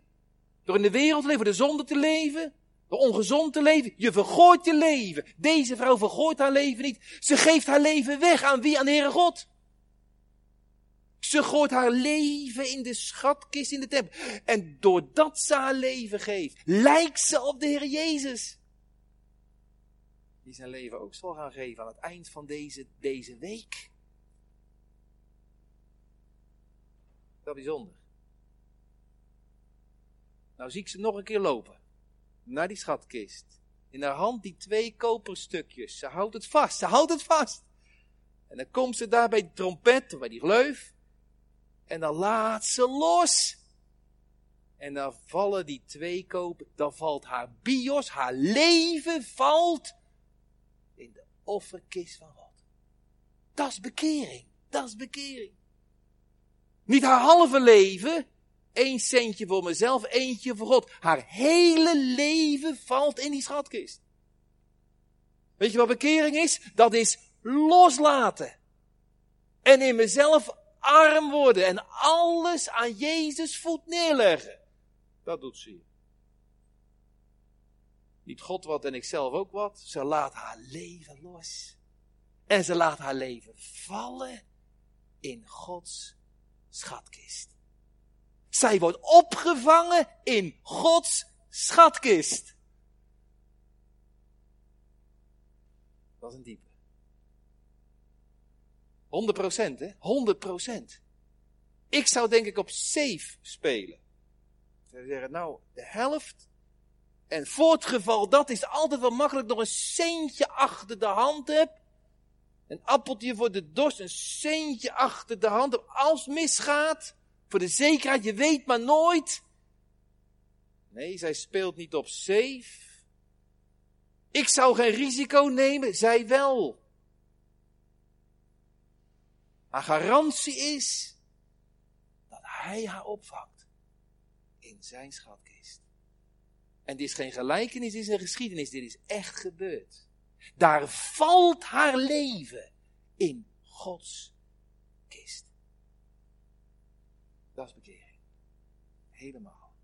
door in de wereld te leven, door de zonde te leven, door ongezond te leven. Je vergooit je leven. Deze vrouw vergooit haar leven niet. Ze geeft haar leven weg aan wie? Aan de Heere God. Ze gooit haar leven in de schatkist in de tempel. En doordat ze haar leven geeft, lijkt ze op de Heer Jezus. Die zijn leven ook zal gaan geven aan het eind van deze, deze week. Dat is bijzonder. Nou zie ik ze nog een keer lopen. Naar die schatkist. In haar hand die twee koperstukjes. Ze houdt het vast. Ze houdt het vast. En dan komt ze daar bij de trompet, bij die gleuf. En dan laat ze los. En dan vallen die twee kopen. Dan valt haar bios, haar leven valt in de offerkist van God. Dat is bekering. Dat is bekering. Niet haar halve leven, Eén centje voor mezelf, eentje voor God. Haar hele leven valt in die schatkist. Weet je wat bekering is? Dat is loslaten. En in mezelf arm worden en alles aan Jezus voet neerleggen. Dat doet ze. Niet God wat en ik zelf ook wat. Ze laat haar leven los. En ze laat haar leven vallen in Gods schatkist. Zij wordt opgevangen in Gods schatkist. Dat is een diepe. 100 procent, hè? 100 procent. Ik zou denk ik op safe spelen. Ze zeggen, nou, de helft. En voor het geval dat is altijd wel makkelijk nog een centje achter de hand heb. Een appeltje voor de dorst, een centje achter de hand. Als misgaat, voor de zekerheid, je weet maar nooit. Nee, zij speelt niet op safe. Ik zou geen risico nemen, zij wel. Haar garantie is dat hij haar opvangt in zijn schatkist. En dit is geen gelijkenis, dit is een geschiedenis, dit is echt gebeurd. Daar valt haar leven in Gods Dat is. Helemaal.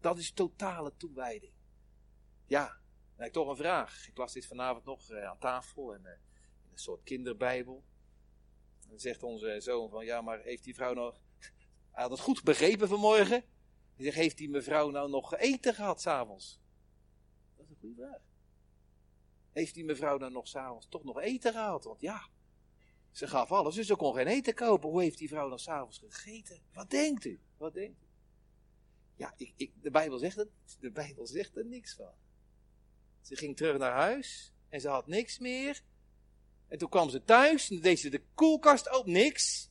Dat is totale toewijding. Ja, heb ik toch een vraag. Ik las dit vanavond nog eh, aan tafel en, eh, in een soort kinderbijbel. En dan zegt onze zoon van, ja, maar heeft die vrouw nog... Hij had het goed begrepen vanmorgen. Hij zegt, heeft die mevrouw nou nog eten gehad s'avonds? Dat is een goede vraag. Heeft die mevrouw dan nog s'avonds toch nog eten gehad? Want ja, ze gaf alles, dus ze kon geen eten kopen. Hoe heeft die vrouw dan s'avonds gegeten? Wat denkt u? Wat denkt u? Ja, ik, ik, Bijbel zegt het, de Bijbel zegt er niks van. Ze ging terug naar huis en ze had niks meer. En toen kwam ze thuis en deed ze de koelkast ook niks.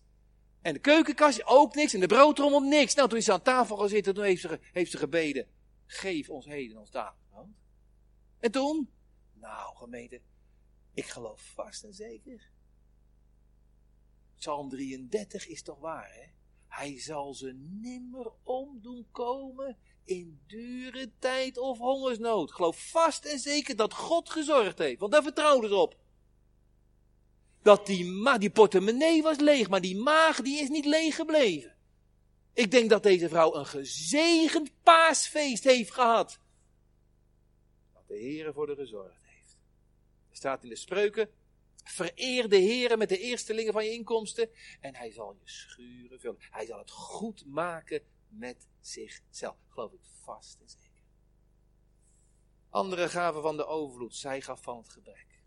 En de keukenkastje ook niks. En de broodtrommel niks. Nou, toen is ze aan tafel gaan zitten. Toen heeft ze, heeft ze gebeden. Geef ons heden ons dagelijks En toen? Nou, gemeente. Ik geloof vast en zeker. Psalm 33 is toch waar, hè? Hij zal ze nimmer omdoen komen in dure tijd of hongersnood. Geloof vast en zeker dat God gezorgd heeft, want daar vertrouwden ze op. Dat die, die portemonnee was leeg, maar die maag die is niet leeg gebleven. Ik denk dat deze vrouw een gezegend paasfeest heeft gehad. Dat de Heer voor de gezorgd heeft. Er staat in de spreuken, vereer de Heer met de eerstelingen van je inkomsten en hij zal je schuren vullen. Hij zal het goed maken met zichzelf. Geloof ik vast en zeker. Andere gaven van de overvloed, zij gaf van het gebrek.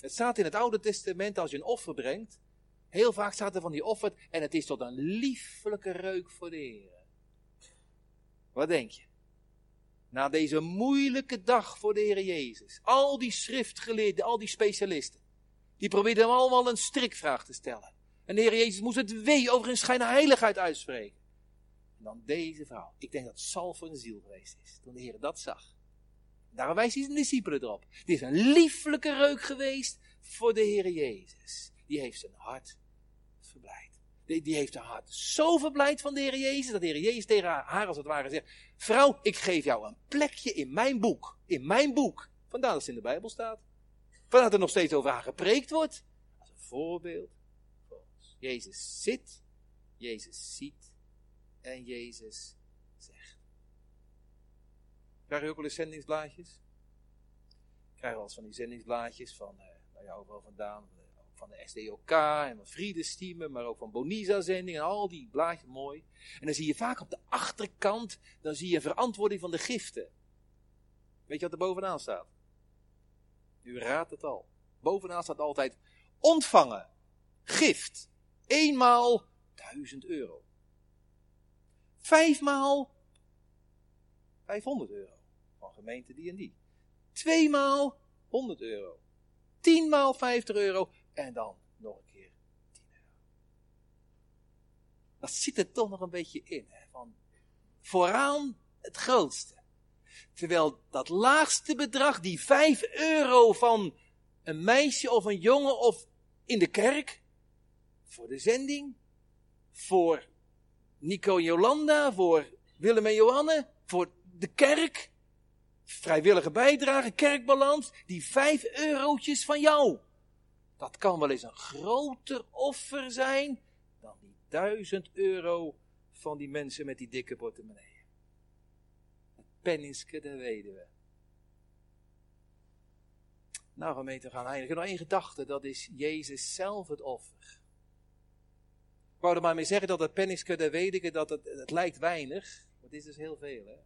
Het staat in het Oude Testament als je een offer brengt. Heel vaak staat er van die offer en het is tot een lieflijke reuk voor de Heer. Wat denk je? Na deze moeilijke dag voor de Heer Jezus. Al die schriftgeleerden, al die specialisten. Die probeerden hem allemaal een strikvraag te stellen. En de Heer Jezus moest het wee over een schijne heiligheid uitspreken. En dan deze vrouw. Ik denk dat zal voor een ziel geweest is. Toen de Heer dat zag. Daar wijst hij zijn discipelen erop. Dit is een lieflijke reuk geweest voor de Heer Jezus. Die heeft zijn hart verblijd. Die, die heeft haar hart zo verblijd van de Heer Jezus, dat de Heer Jezus tegen haar, als het ware zegt, vrouw, ik geef jou een plekje in mijn boek. In mijn boek. Vandaar dat het in de Bijbel staat. Vandaar dat er nog steeds over haar gepreekt wordt. Als een voorbeeld Jezus zit, Jezus ziet en Jezus Krijg je ook wel eens zendingsblaadjes? Ik krijg wel eens van die zendingsblaadjes van, uh, nou ja, overal vandaan, van de SDOK en van Friedestiemen, maar ook van Bonisa-zending en al die blaadjes, mooi. En dan zie je vaak op de achterkant, dan zie je verantwoording van de giften. Weet je wat er bovenaan staat? U raadt het al. Bovenaan staat altijd ontvangen, gift, eenmaal duizend euro. Vijfmaal 500 euro gemeente die en die. Tweemaal 100 euro. Tienmaal 50 euro. En dan nog een keer 10 euro. Dat zit er toch nog een beetje in. Hè? Van vooraan het grootste. Terwijl dat laagste bedrag, die 5 euro van een meisje of een jongen of in de kerk, voor de zending, voor Nico en Jolanda, voor Willem en Johanne, voor de kerk, vrijwillige bijdrage, kerkbalans, die vijf eurotjes van jou. Dat kan wel eens een groter offer zijn dan die duizend euro van die mensen met die dikke portemonnee. Het penningske der weduwe. Nou gemeente, gaan eindigen. Nog één gedachte, dat is Jezus zelf het offer. Ik wou er maar mee zeggen dat het penningske der weduwe, dat het, het lijkt weinig, maar het is dus heel veel hè.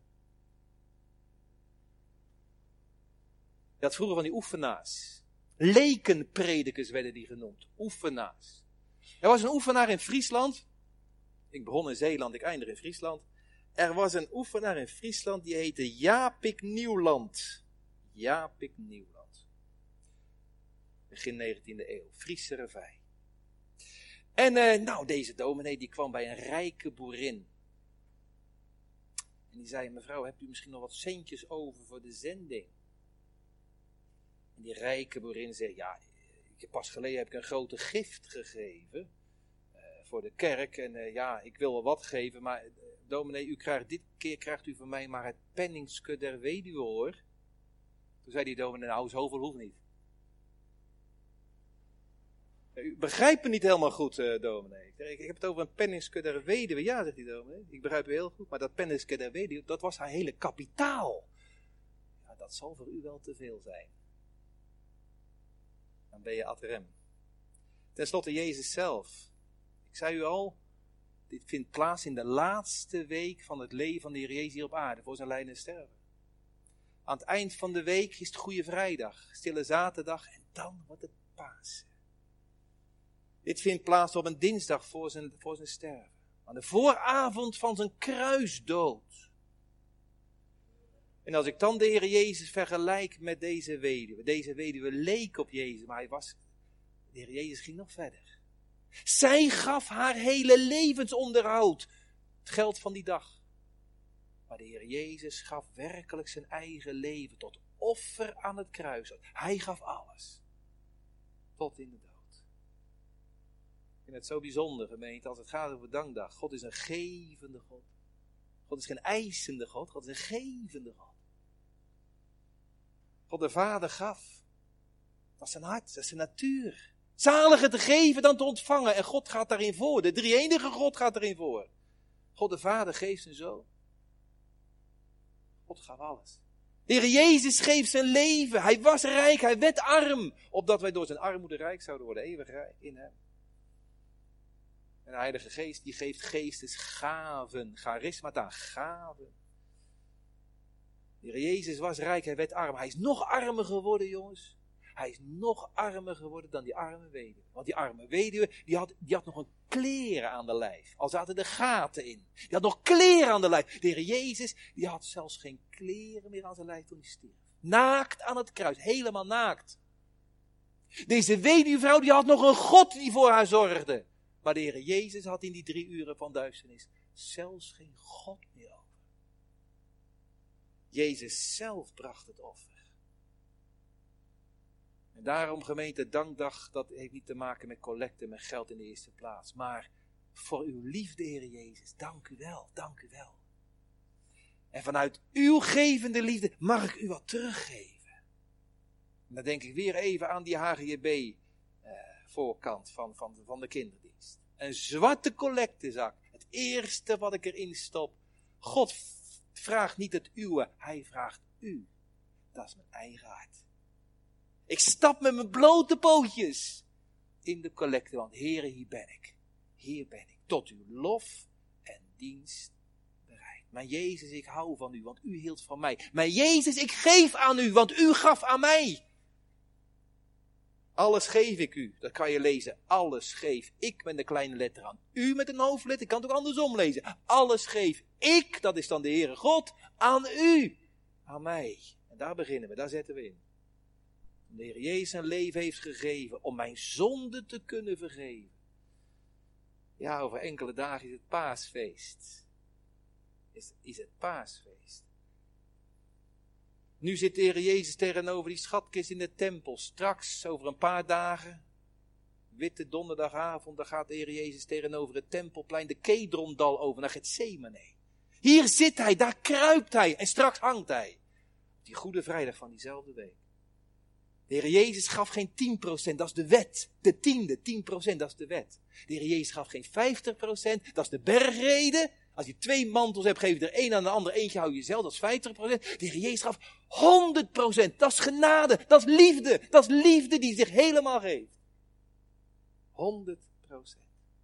Had vroeger van die oefenaars. Lekenpredikers werden die genoemd. Oefenaars. Er was een oefenaar in Friesland. Ik begon in Zeeland, ik eindig in Friesland. Er was een oefenaar in Friesland die heette Japik Nieuwland. Japik Nieuwland. Begin 19e eeuw. Friese revij. En uh, nou, deze dominee die kwam bij een rijke boerin. En die zei, mevrouw, hebt u misschien nog wat centjes over voor de zending? En die rijke boerin zegt, ja, pas geleden heb ik een grote gift gegeven uh, voor de kerk. En uh, ja, ik wil wel wat geven, maar dominee, u krijgt, dit keer krijgt u van mij maar het penningske der weduwe hoor. Toen zei die dominee, nou zoveel hoeft niet. U begrijpt me niet helemaal goed, dominee. Ik, ik, heb het over een penningske der weduwe. Ja, zegt die dominee. Ik begrijp u heel goed. Maar dat penningske der weduwe, dat was haar hele kapitaal. Ja, dat zal voor u wel te veel zijn dan ben je ad rem. Ten slotte Jezus zelf. Ik zei u al, dit vindt plaats in de laatste week van het leven van de Heer Jezus hier op aarde, voor zijn lijden en sterven. Aan het eind van de week is het Goede Vrijdag, Stille Zaterdag en dan wordt het Pasen. Dit vindt plaats op een dinsdag voor zijn, voor zijn sterven. Aan de vooravond van zijn kruisdood. En als ik dan de Heer Jezus vergelijk met deze weduwe. Deze weduwe leek op Jezus, maar hij was. De Heer Jezus ging nog verder. Zij gaf haar hele levensonderhoud. Het geld van die dag. Maar de Heer Jezus gaf werkelijk zijn eigen leven tot offer aan het kruis. Hij gaf alles. Tot in de dood. Ik vind het zo bijzonder, gemeente, als het gaat over dankdag. God is een gevende God. God is geen eisende God, God is een gevende God. God de Vader gaf. Dat is zijn hart, dat is zijn natuur. Zaliger te geven dan te ontvangen. En God gaat daarin voor. De drie enige God gaat erin voor. God de Vader geeft zijn zoon. God gaf alles. De Heer Jezus geeft zijn leven. Hij was rijk, hij werd arm. Opdat wij door zijn armoede rijk zouden worden. Eeuwig in hem. En de Heilige Geest die geeft geestesgaven. Charismata, gaven. De Heer Jezus was rijk, hij werd arm. Hij is nog armer geworden, jongens. Hij is nog armer geworden dan die arme weduwe. Want die arme weduwe, die had, die had nog een kleren aan de lijf. Al zaten er gaten in. Die had nog kleren aan de lijf. De Heer Jezus, die had zelfs geen kleren meer aan zijn lijf toen hij stierf. Naakt aan het kruis, helemaal naakt. Deze weduwvrouw, die had nog een God die voor haar zorgde. Maar de Heer Jezus had in die drie uren van duisternis zelfs geen God meer over. Jezus zelf bracht het offer. En daarom gemeente dankdag, dat heeft niet te maken met collecte, met geld in de eerste plaats. Maar voor uw liefde, Heer Jezus, dank u wel, dank u wel. En vanuit uw gevende liefde mag ik u wat teruggeven. En dan denk ik weer even aan die HGB eh, van, van, van de kinderdienst. Een zwarte collectezak. Het eerste wat ik erin stop. God vraagt niet het uwe, hij vraagt u. Dat is mijn eigen hart. Ik stap met mijn blote pootjes in de collecte, want Heere, hier ben ik. Hier ben ik, tot uw lof en dienst bereid. Maar Jezus, ik hou van u, want u hield van mij. Maar Jezus, ik geef aan u, want u gaf aan mij. Alles geef ik u. Dat kan je lezen. Alles geef ik met een kleine letter aan. U met een hoofdletter. Ik kan het ook andersom lezen. Alles geef ik, dat is dan de Heere God, aan u. Aan mij. En daar beginnen we, daar zetten we in de Heer Jezus zijn leven heeft gegeven om mijn zonde te kunnen vergeven. Ja, over enkele dagen is het paasfeest. Is, is het paasfeest. Nu zit de Heer Jezus tegenover die schatkist in de tempel. Straks, over een paar dagen, witte donderdagavond, dan gaat de Heer Jezus tegenover het tempelplein de Kedrondal over naar Gethsemane. Hier zit hij, daar kruipt hij en straks hangt hij. Die goede vrijdag van diezelfde week. De Heer Jezus gaf geen 10%, dat is de wet. De tiende, 10%, dat is de wet. De Heer Jezus gaf geen 50%, dat is de bergrede. Als je twee mantels hebt, geef je er één aan de ander, eentje hou je zelf, dat is 50%. De Heer Jezus gaf 100%, dat is genade, dat is liefde. Dat is liefde die zich helemaal geeft. 100%.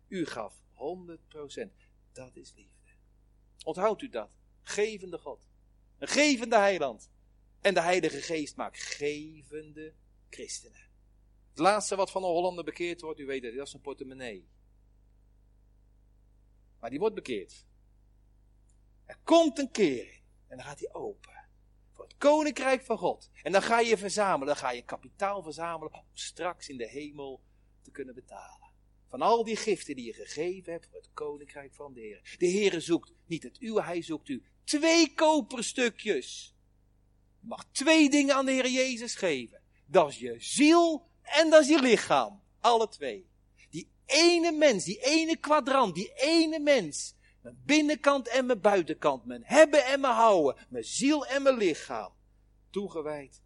U gaf 100%, dat is liefde. Onthoudt u dat? Gevende God. Een gevende heiland. En de Heilige Geest maakt gevende christenen. Het laatste wat van de Hollander bekeerd wordt, u weet het, dat is een portemonnee. Maar die wordt bekeerd. Er komt een kering en dan gaat hij open. Voor het koninkrijk van God. En dan ga je verzamelen, dan ga je kapitaal verzamelen om straks in de hemel te kunnen betalen. Van al die giften die je gegeven hebt voor het koninkrijk van de Heer. De Heer zoekt niet het uwe, hij zoekt u twee koperstukjes mag twee dingen aan de Heer Jezus geven. Dat is je ziel en dat is je lichaam. Alle twee. Die ene mens, die ene kwadrant, die ene mens. Mijn binnenkant en mijn buitenkant. Mijn hebben en mijn houden. Mijn ziel en mijn lichaam. Toegewijd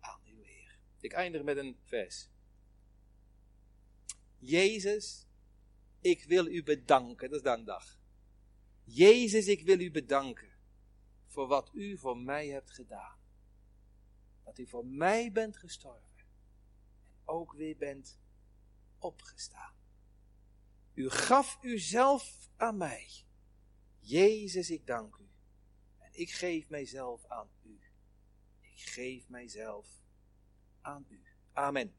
aan uw Heer. Ik eindig met een vers. Jezus, ik wil u bedanken. Dat is dankdag. Jezus, ik wil u bedanken voor wat u voor mij hebt gedaan dat u voor mij bent gestorven en ook weer bent opgestaan. U gaf uzelf aan mij. Jezus, ik dank u. En ik geef mijzelf aan u. Ik geef mijzelf aan u. Amen.